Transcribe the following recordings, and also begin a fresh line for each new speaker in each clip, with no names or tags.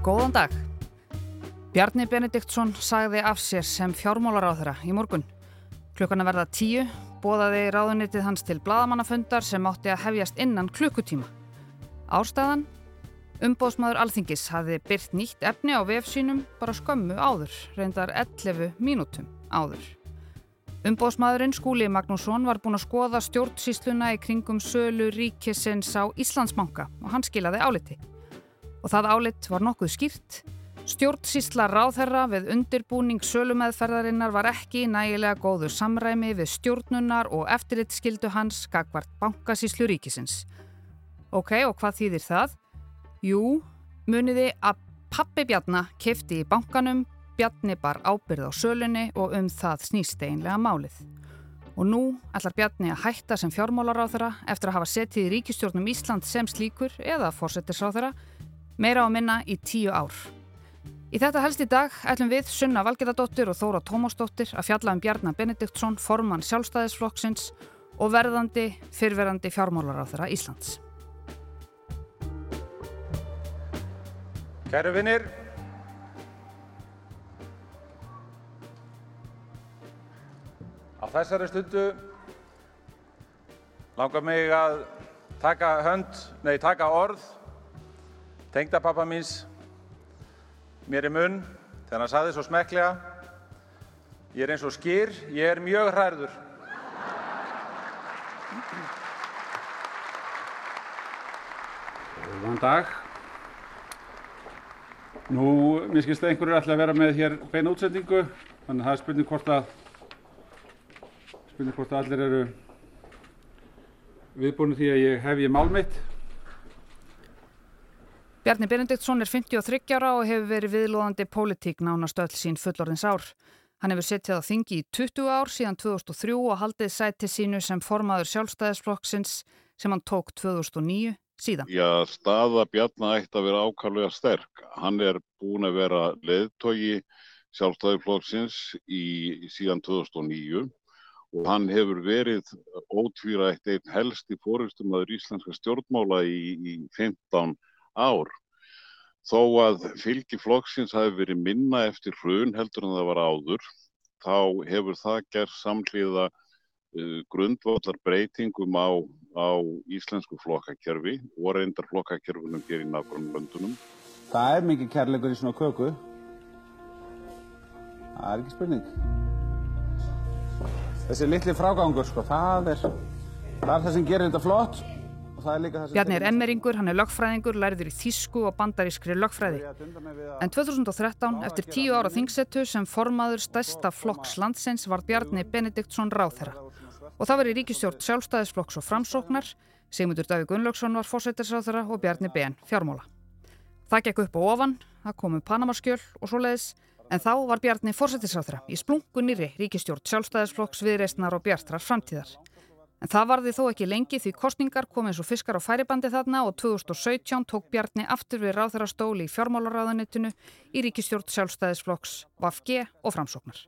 Góðan dag. Bjarni Benediktsson sagði af sér sem fjármálaráðara í morgun. Klukkan að verða tíu bóðaði ráðunitið hans til bladamannafundar sem átti að hefjast innan klukkutíma. Ástæðan? Umbóðsmaður Alþingis hafði byrt nýtt efni á vefsínum bara skömmu áður, reyndar 11 mínútum áður. Umbóðsmaðurinn Skúli Magnússon var búin að skoða stjórnsísluna í kringum sölu ríkisins á Íslandsbanka og hann skilaði áliti. Og það álit var nokkuð skýrt. Stjórnsísla ráðherra við undirbúning sölumeðferðarinnar var ekki nægilega góðu samræmi við stjórnunar og eftirritskildu hans gagvart bankasíslu ríkisins. Ok, og hvað þýðir það? Jú, muniði að pappi Bjarnar kefti í bankanum, Bjarni bar ábyrð á sölunni og um það snýst einlega málið. Og nú ætlar Bjarni að hætta sem fjármálaráþara eftir að hafa setið í ríkistjórnum Ísland sem slíkur eða fórsettisráþara meira á minna í tíu ár. Í þetta helst í dag ætlum við Sunna Valgerðardóttir og Þóra Tómasdóttir að fjalla um Bjarnar Benediktsson, formann sjálfstæðisflokksins og verðandi fyrverandi fjármálaráþara Íslands.
Kæru vinnir, á þessari stundu langar mig að taka hönd, nei taka orð, tengdapappa míns mér í munn þegar hann saði svo smekklega, ég er eins og skýr, ég er mjög hræður.
Góðan dag. Nú, mér skilst að einhverju ætla að vera með hér beina útsendingu, þannig að það er spurning hvort að, spurning hvort að allir eru viðbúinu því að ég hef ég mál mitt.
Bjarni Benediktsson er 53 ára og hefur verið viðlóðandi pólitík nánast öll sín fullorðins ár. Hann hefur setjað á þingi í 20 ár síðan 2003 og haldið sæti sínu sem formaður sjálfstæðisflokksins sem hann tók 2009 síðan.
Já, staða Bjarnar ætti að vera ákvæmlega sterk. Hann er búin að vera leðtogi sjálfstæðiflokksins í, síðan 2009 og hann hefur verið ótvírætt einn helst í fórustum aður íslenska stjórnmála í, í 15 ár. Þó að fylgi flokksins hafi verið minna eftir hrun heldur en það var áður, þá hefur það gerð samhliða uh, grundvallar breytingum á, á íslensku flokkakerfi og reyndar flokkakerfunum hér í nákvæmum löndunum.
Það er mikið kærleikur í svona köku. Það er ekki spurning. Þessi litli frágangur, sko, það er, það er það sem gerir þetta flott. Er.
Bjarni er emmeringur, hann er lögfræðingur, lærður í þýsku og bandarískri lögfræði. En 2013, eftir tíu ára þingsetu sem formaður stærsta flokks landsins var Bjarni Benediktsson ráþherra. Og það var í ríkistjórn sjálfstæðisflokks og framsóknar, Sigmundur Davík Gunnlaugsson var fósættisráþherra og Bjarni Ben fjármóla. Það gekk upp og ofan, það komu Panamaskjöl og svoleiðis, en þá var Bjarni fórsættisráþra í splungu nýri ríkistjórn sjálfstæðisflokks viðreistnar og bjartrar framtíðar. En það varði þó ekki lengi því kostningar kom eins og fiskar á færibandi þarna og 2017 tók Bjarni aftur við ráþarastóli í fjármálaráðanitinu í ríkistjórn sjálfstæðisflokks, VFG og framsóknar.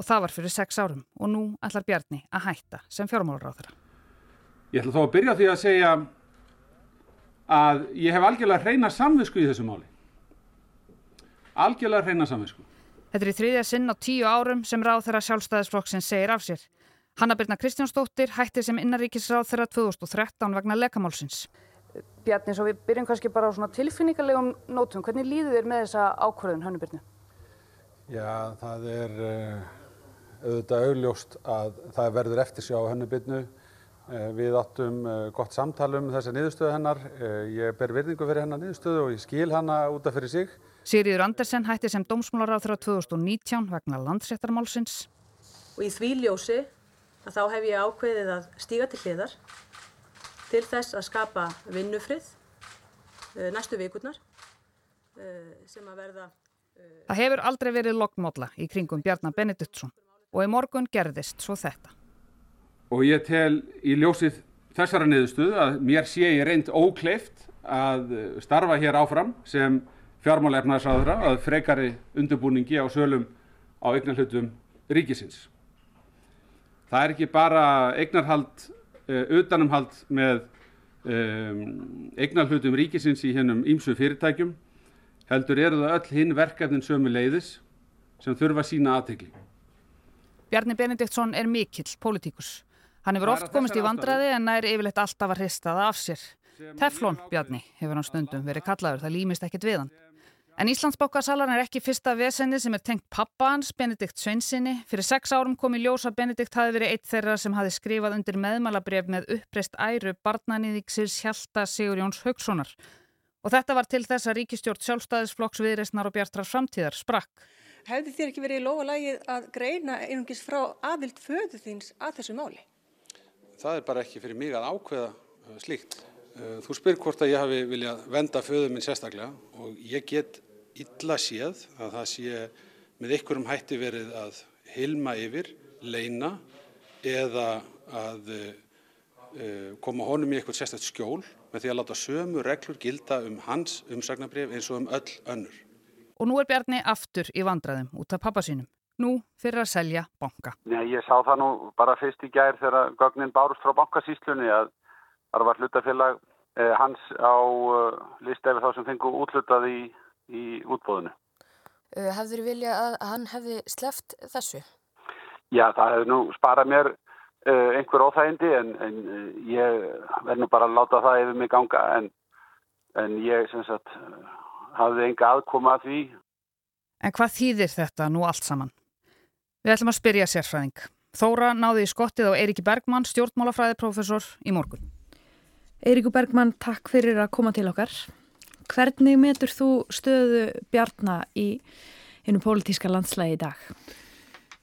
Og það var fyrir sex árum og nú ætlar Bjarni að hætta sem fjármálaráðara.
Ég ætla þó að byrja því að segja að ég hef algjörlega hreina samvisku í þessu máli. Algjörlega hreina samvisku.
Þetta er í þriðja sinn á tíu árum sem ráþara sjálfstæðisflokksins segir af sér. Hanna Birna Kristjánsdóttir hætti sem innaríkisráð þeirra 2013 vegna lekamálsins.
Bjarni, svo við byrjum kannski bara á svona tilfinningarlegum nótum. Hvernig líður þér með þessa ákvörðun, Hannu Birnu?
Já, það er uh, auðvitað augljóst að það verður eftir sjá Hannu Birnu. Uh, við áttum uh, gott samtal um þessa niðurstöðu hennar. Ég ber virðingu fyrir hennar niðurstöðu og ég skil hana útaf fyrir sig.
Sigriður Andersen hætti sem dómsmálaráð þeirra 2019 vegna landsréttarmálsins.
Og í því ljósi að þá hef ég ákveðið að stíga til hliðar til þess að skapa vinnufrið uh, næstu vikurnar uh, sem að verða...
Uh, Það hefur aldrei verið lognmódla í kringum Bjarnar Benediktsson og í morgun gerðist svo þetta.
Og ég tel í ljósið þessara niðurstuð að mér sé ég reynd ókleift að starfa hér áfram sem fjármálaefnaðsraðura að frekari undirbúningi á sölum á eignarhlutum ríkisins. Það er ekki bara eignarhald, uh, utanumhald með um, eignarhlutum ríkisins í hennum ímsu fyrirtækjum, heldur eru það öll hinn verkefnin sömu leiðis sem þurfa sína aðtegli.
Bjarni Benediktsson er mikill pólitíkus. Hann hefur oft komist í vandraði en nær yfirleitt alltaf að hrista það af sér. Teflon Bjarni hefur hann stundum verið kallaður, það límist ekkit við hann. En Íslandsbókasalarn er ekki fyrsta vesenni sem er tengt pappa hans, Benedikt Sveinsinni. Fyrir sex árum kom í ljós að Benedikt hafi verið eitt þeirra sem hafi skrifað undir meðmælabref með uppreist æru barnanýðiksins Hjalta Sigur Jóns Haugssonar. Og þetta var til þess að ríkistjórn sjálfstæðisflokks viðreysnar og bjartrar framtíðar sprakk.
Hefði þér ekki verið í lofalægið að greina einungis frá aðvild föðu þins að þessu máli?
Það er bara ekki fyrir mig að ákveða uh, slíkt. Uh, þú spyr hvort að ég hafi viljað venda föðu minn sérstaklega og ég get illa séð að það sé með einhverjum hætti verið að hilma yfir, leina eða að uh, koma honum í eitthvað sérstakt skjól með því að láta sömu reglur gilda um hans umsagnabrif eins og um öll önnur.
Og nú er Bjarni aftur í vandraðum út af pappa sínum. Nú fyrir að selja banka.
Já, ég sá það nú bara fyrst í gær þegar gögnin bárust frá bankasýslunni að það var hlutafélag eh, hans á uh, lista yfir þá sem fengu útlutað í, í útbóðinu.
Uh, hefður þið vilja að hann hefði sleft þessu?
Já, það hefði nú sparað mér uh, einhver óþægindi en, en ég verð nú bara að láta það yfir mig ganga en, en ég sem sagt hafði enga aðkoma að því.
En hvað þýðir þetta nú allt saman? Við ætlum að spyrja sérfræðing. Þóra náði í skottið á Eiríki Bergmann, stjórnmálafræðiprofessor í morgun.
Eiríku Bergmann, takk fyrir að koma til okkar. Hvernig metur þú stöðu Bjarnar í einu pólitíska landslægi í dag?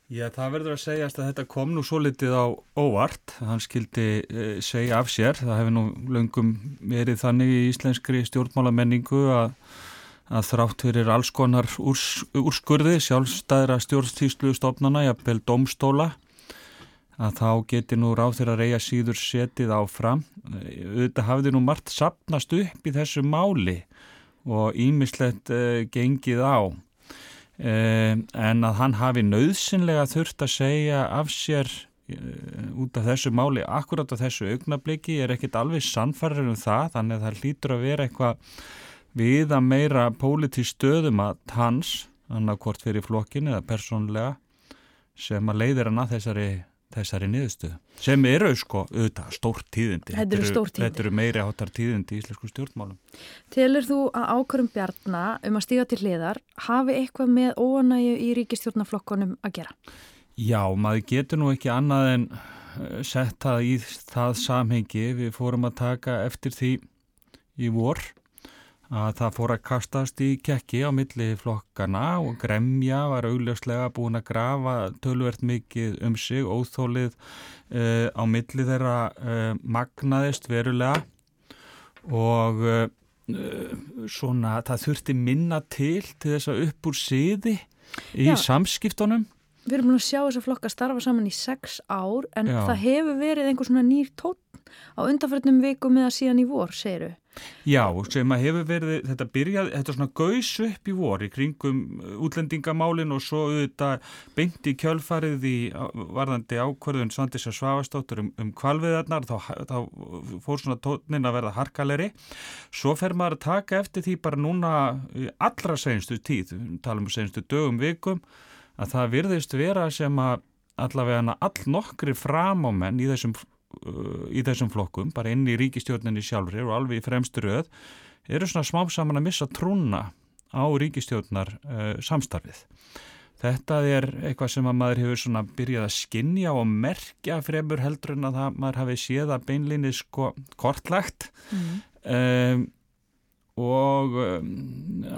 Já, það verður að segjast að þetta kom nú svo litið á óvart. Hann skildi e, segja af sér. Það hefur nú löngum verið þannig í íslenskri stjórnmálamenningu að að þrátt fyrir alls konar úrs, úrskurði sjálfstæðra stjórnstíslu stofnana, jafnvel domstóla, að þá geti nú ráð þeirra reyja síður setið áfram. Þetta hafði nú margt sapnast upp í þessu máli og ímislegt uh, gengið á. Uh, en að hann hafi nöðsynlega þurft að segja af sér uh, út af þessu máli, akkurat á þessu augnabliki, er ekkit alveg sannfarður um það, þannig að það hlýtur að vera eitthvað við að meira pólitís stöðum að hans, annarkort fyrir flokkin eða persónlega, sem að leiðir hann að þessari, þessari niðurstöðu. Sem eru sko auðvitað stórt tíðindi.
Þetta eru stórt tíðindi.
Þetta eru meiri áttar tíðindi í íslensku stjórnmálum.
Telur þú að ákvörum Bjarnar um að stíga til hliðar hafi eitthvað með óanægu í ríkistjórnaflokkonum að gera?
Já, maður getur nú ekki annað en eh, sett það í það samhengi. Við fórum að taka eftir því í vor að það fór að kastast í kekki á milli flokkana og Gremja var augljóslega búin að grafa tölvert mikið um sig, óþólið uh, á milli þeirra uh, magnaðist verulega og uh, svona það þurfti minna til til þess að upp úr siði í Já. samskiptunum.
Við erum búin að sjá þess að flokka starfa saman í sex ár en Já. það hefur verið einhver svona nýr tótt á undanförnum vikum eða síðan í vor, segiru.
Já, sem að hefur verið, þetta byrjaði, þetta svona gaus upp í vor í kringum uh, útlendingamálin og svo auðvitað beint í kjölfarið í varðandi ákvarðun Svandisar Svavastóttur um, um kvalviðarnar, þá, þá fór svona tónin að verða harkaleri. Svo fer maður að taka eftir því bara núna allra senstu tíð, talum um senstu dögum vikum, að það virðist vera sem að allavega all nokkri framámenn í þessum í þessum flokkum, bara inn í ríkistjórninni sjálfur og alveg í fremstu röð eru svona smám saman að missa trúna á ríkistjórnar uh, samstarfið. Þetta er eitthvað sem að maður hefur svona byrjað að skinja og merkja fremur heldur en að það, maður hafi séð að beinlinni sko kortlagt mm. um, og um,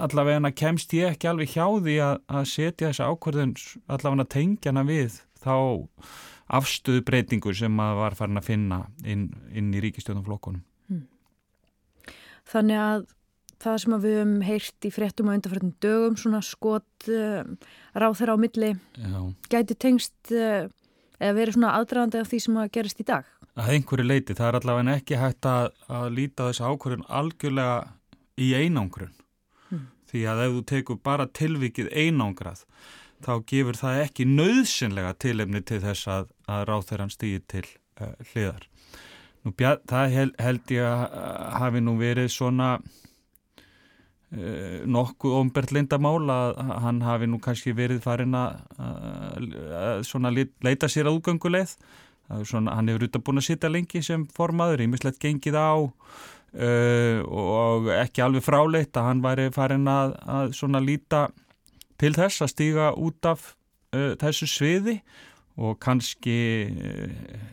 allavega kemst ég ekki alveg hjá því að, að setja þessa ákvörðun allavega tengjana við þá afstöðu breytingu sem maður var farin að finna inn, inn í ríkistjóðanflokkonum. Hmm.
Þannig að það sem að við hefum heyrt í fréttum á undarfærtum dögum, svona skot uh, ráð þeirra á milli, Já. gæti tengst uh, eða verið svona aðdraðandi af því sem að gerist í dag?
Að einhverju leiti, það er allavega ekki hægt að, að líta þessu ákvörðun algjörlega í einangrun. Hmm. Því að ef þú tekur bara tilvikið einangrað, þá gefur það ekki nöðsynlega tilefni til þess að, að þeirra stýði til uh, hliðar. Nú, það held, held ég að hafi nú verið svona uh, nokkuð ombert lindamál að hann hafi nú kannski verið farin að, að leita sér að útgönguleið svona, hann hefur auðvitað búin að sitja lengi sem formaður, ímislegt gengið á uh, og ekki alveg fráleitt að hann væri farin að, að líta til þess að stíga út af uh, þessu sviði og kannski eh,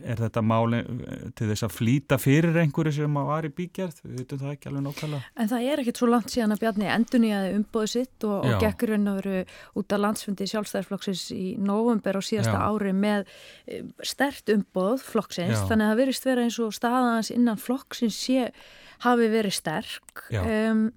er þetta máli eh, til þess að flýta fyrir einhverju sem var í bígerð, við veitum það ekki alveg nokkala.
En það er ekkit svo langt síðan að Bjarni endur nýjaði umbóðu sitt og, og gekkur henn að veru út af landsfundi sjálfstæðarflokksins í november á síðasta Já. ári með eh, stert umbóð flokksins, Já. þannig að það verist vera eins og staðans innan flokksins sé hafi verið sterk um,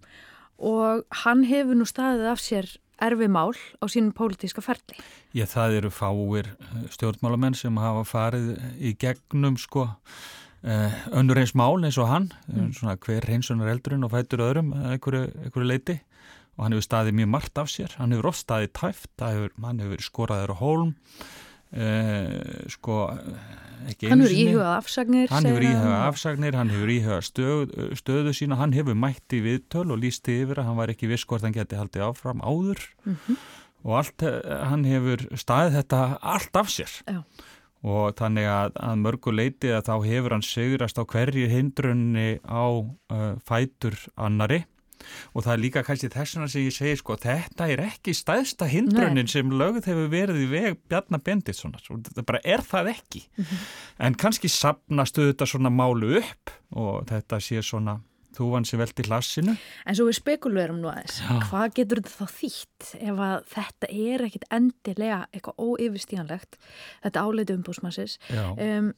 og hann hefur nú staðið af sér erfi mál á sínum pólitíska ferli?
Já, það eru fáir eh, stjórnmálamenn sem hafa farið í gegnum sko eh, önnur eins mál eins og hann, mm. svona hver hreinsunar eldurinn og fætur öðrum einhverju, einhverju leiti og hann hefur staðið mjög margt af sér, hann hefur oft staðið tæft, hefur, hann hefur skoraður á hólm Uh, sko
hann hefur íhugað afsagnir
hann hefur íhugað afsagnir, hann hefur íhugað stöð, stöðu sína, hann hefur mætti viðtöl og lísti yfir að hann var ekki viss hvort hann geti haldið áfram áður. Mm -hmm. og allt, eh, hann hefur staðið þetta allt af sér. Já. og þannig að, að mörguleiti að þá hefur hann segurast á hverju hindrunni á uh, fætur annari og það er líka kannski þessuna sem ég segi sko þetta er ekki stæðsta hindrunin Nei. sem lögð hefur verið í veg Bjarnar Benditssonar þetta bara er það ekki mm -hmm. en kannski sapnastu þetta svona málu upp og þetta sé svona þú vann sér vel til klassinu
En svo við spekulerum nú aðeins Já. hvað getur þetta þá þýtt ef að þetta er ekkit endilega eitthvað óyfirstíganlegt þetta áleiti umbúsmassis um,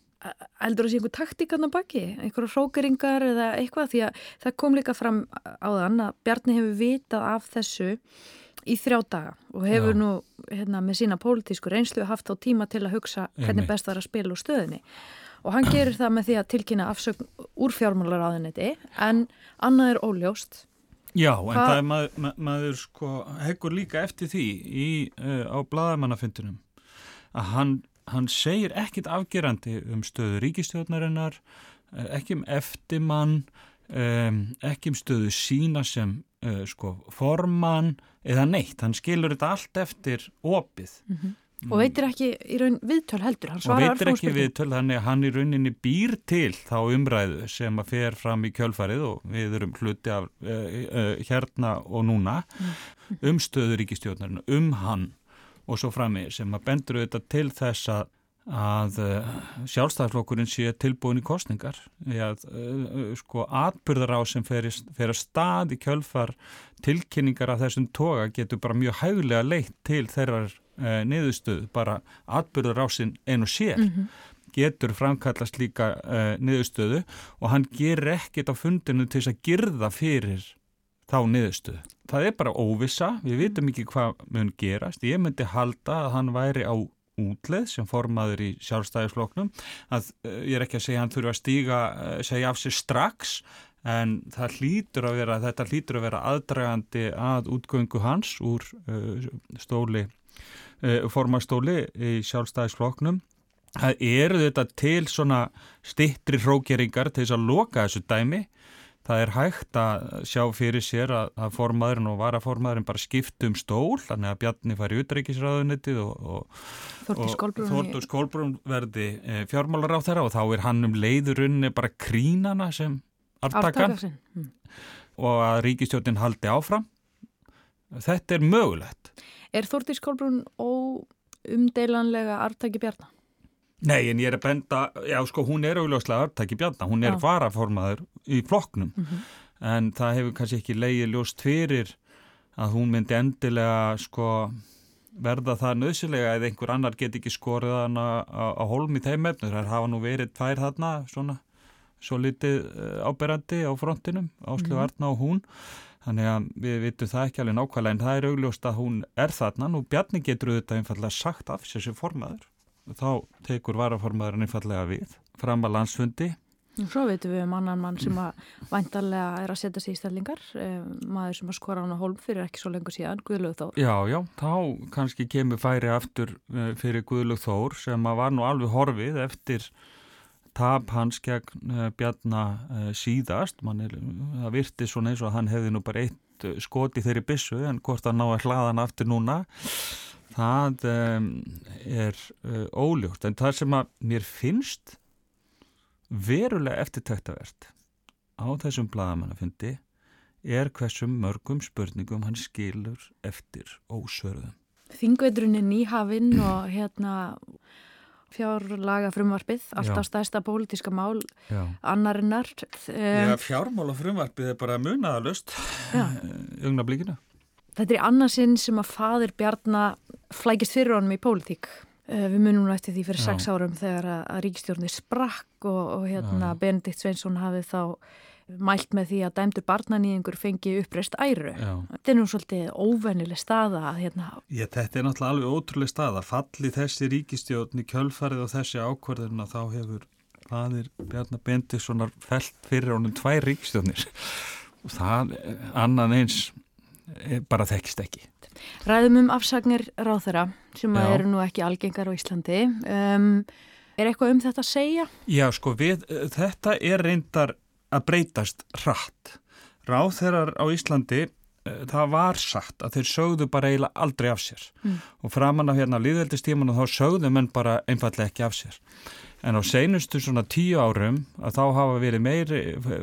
heldur það sé einhver taktíkan á baki, einhverja hrókeringar eða eitthvað því að það kom líka fram á þann að Bjarni hefur vitað af þessu í þrjá daga og hefur Já. nú hérna, með sína pólitísku reynslu haft á tíma til að hugsa hvernig best var að spila úr stöðinni og hann gerir það með því að tilkynna afsögn úr fjármálaráðiniti en annað er óljóst
Já, en Hva? það er maður, maður, maður sko, heggur líka eftir því í, uh, á bladamannafundunum að hann hann segir ekkit afgerandi um stöðu ríkistjóðnarinnar, eh, ekki um eftirmann, ekki um stöðu sína sem uh, sko, formann eða neitt. Hann skilur þetta allt eftir opið.
Mm -hmm. Og veitir ekki í raun viðtöl heldur,
hann svarar Og veitir ekki viðtöl, þannig að hann í rauninni býr til þá umræðu sem að fer fram í kjölfarið og við erum hluti af uh, uh, hérna og núna mm. um stöðu ríkistjóðnarinn, um hann og svo frammi sem að bendur auðvitað til þess að, að uh, sjálfstæðarflokkurinn sé tilbúin í kostningar að uh, sko atbyrðar á sem fer að stað í kjölfar tilkynningar af þessum toga getur bara mjög hægulega leitt til þeirrar uh, niðurstöð bara atbyrðar á sinn einu sér mm -hmm getur framkallast líka uh, niðurstöðu og hann ger ekkit á fundinu til þess að girða fyrir þá niðurstuð. Það er bara óvissa, við vitum ekki hvað mun gerast. Ég myndi halda að hann væri á útleð sem formaður í sjálfstæðisfloknum. Að, uh, ég er ekki að segja hann þurfa að stíga, uh, segja af sig strax, en það hlýtur að vera, þetta hlýtur að vera aðdragandi að útgöngu hans úr uh, stóli, formastóli í sjálfstæðisfloknum. Það eru þetta til svona stittri hrókjeringar til þess að loka þessu dæmi það er hægt að sjá fyrir sér að, að formaðurinn og varaformaðurinn bara skipt um stól, þannig að Bjarni fari útreikisræðunitið og,
og Þórtur
Skólbrún verði e, fjármálar á þeirra og þá er hann um leiðurunni bara krínana sem artakan mm. og að ríkistjótin haldi áfram. Þetta er mögulegt.
Er Þórtur Skólbrún óumdeilanlega artaki Bjarni?
Nei, en ég er að benda, já sko, hún er augljóslega aðtæki bjanna, hún er varaformaður í flokknum, mm -hmm. en það hefur kannski ekki leiði ljóst fyrir að hún myndi endilega sko verða það nöðsilega eða einhver annar get ekki skorið hana á holm í þeim efnur, það hafa nú verið tvær þarna svona svo litið eh, áberandi á frontinum, Áslu Arna mm -hmm. og hún, þannig að við vitum það ekki alveg nákvæmlega en það er augljóst að hún er þarna. Og Bjarni getur auðvitað einfallega sagt af sér sem formaður þá tekur varaformaðurinn einfallega við fram að landsfundi.
Svo veitum við um annan mann sem að vantarlega er að setja sig í stællingar, maður sem að skora hann á holm fyrir ekki svo lengur síðan, Guðlaug Þór.
Já, já, þá kannski kemur færi aftur eh, fyrir Guðlaug Þór sem að var nú alveg horfið eftir tap hans gegn uh, Bjarnar síðast, er, það virti svona eins og að hann hefði nú bara eitt skoti þeirri bissu en hvort að ná að hlaða hann aftur núna það um, er uh, óljótt en það sem að mér finnst verulega eftirtæktavert á þessum bladamannafundi er hversum mörgum spurningum hann skilur eftir ósörðum.
Þingveiturinn er nýhafinn og hérna fjárlaga frumvarpið, alltaf stærsta pólitíska mál, Já. annarinnar.
Já, fjármála frumvarpið er bara munaðalust, ungna blíkina.
Þetta er annarsinn sem að fadir Bjarnar flækist fyrir honum í pólitík. Eh, við munum nú eftir því fyrir Já. sex árum þegar að, ríkistjórnir sprakk og, og hérna Já. Benedikt Sveinsson hafið þá mælt með því að dæmdu barnanýðingur fengi uppreist æru. Já. Þetta er nú svolítið óvennileg staða. Hérna.
Já, þetta er náttúrulega alveg ótrúlega staða. Falli þessi ríkistjórn í kjölfarið og þessi ákvarðurna þá hefur fadir Bjarnar Bendiktssonar felt fyrir honum tvær ríkistjórnir það annað eins bara þekkist ekki.
Ræðum um afsagnir ráþara sem eru nú ekki algengar á Íslandi. Um, er eitthvað um þetta að segja?
Já, sko, við, þetta er reyndar að breytast hratt. Ráþarar á Íslandi, uh, það var sagt að þeir sögðu bara eiginlega aldrei af sér. Mm. Og framann af hérna líðveldistíman og þá sögðu menn bara einfallega ekki af sér. En á seinustu svona tíu árum að þá hafa verið meiri,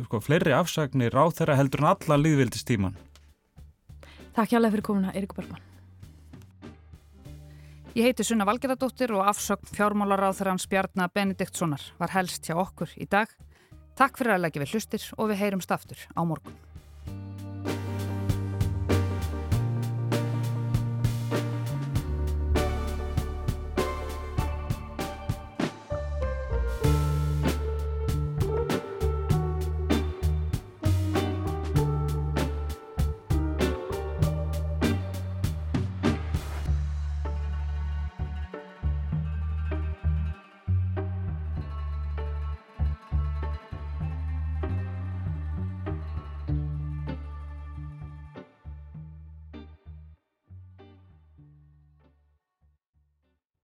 sko, fleiri afsagnir ráþara heldur en alla líðveldistíman.
Takk hjálpa fyrir komuna, Eirik Bergman.
Ég heiti Sunna Valgerðardóttir og afsögn fjármálaráþur hans Bjarnar Benediktssonar var helst hjá okkur í dag. Takk fyrir að leggja við hlustir og við heyrumst aftur á morgun.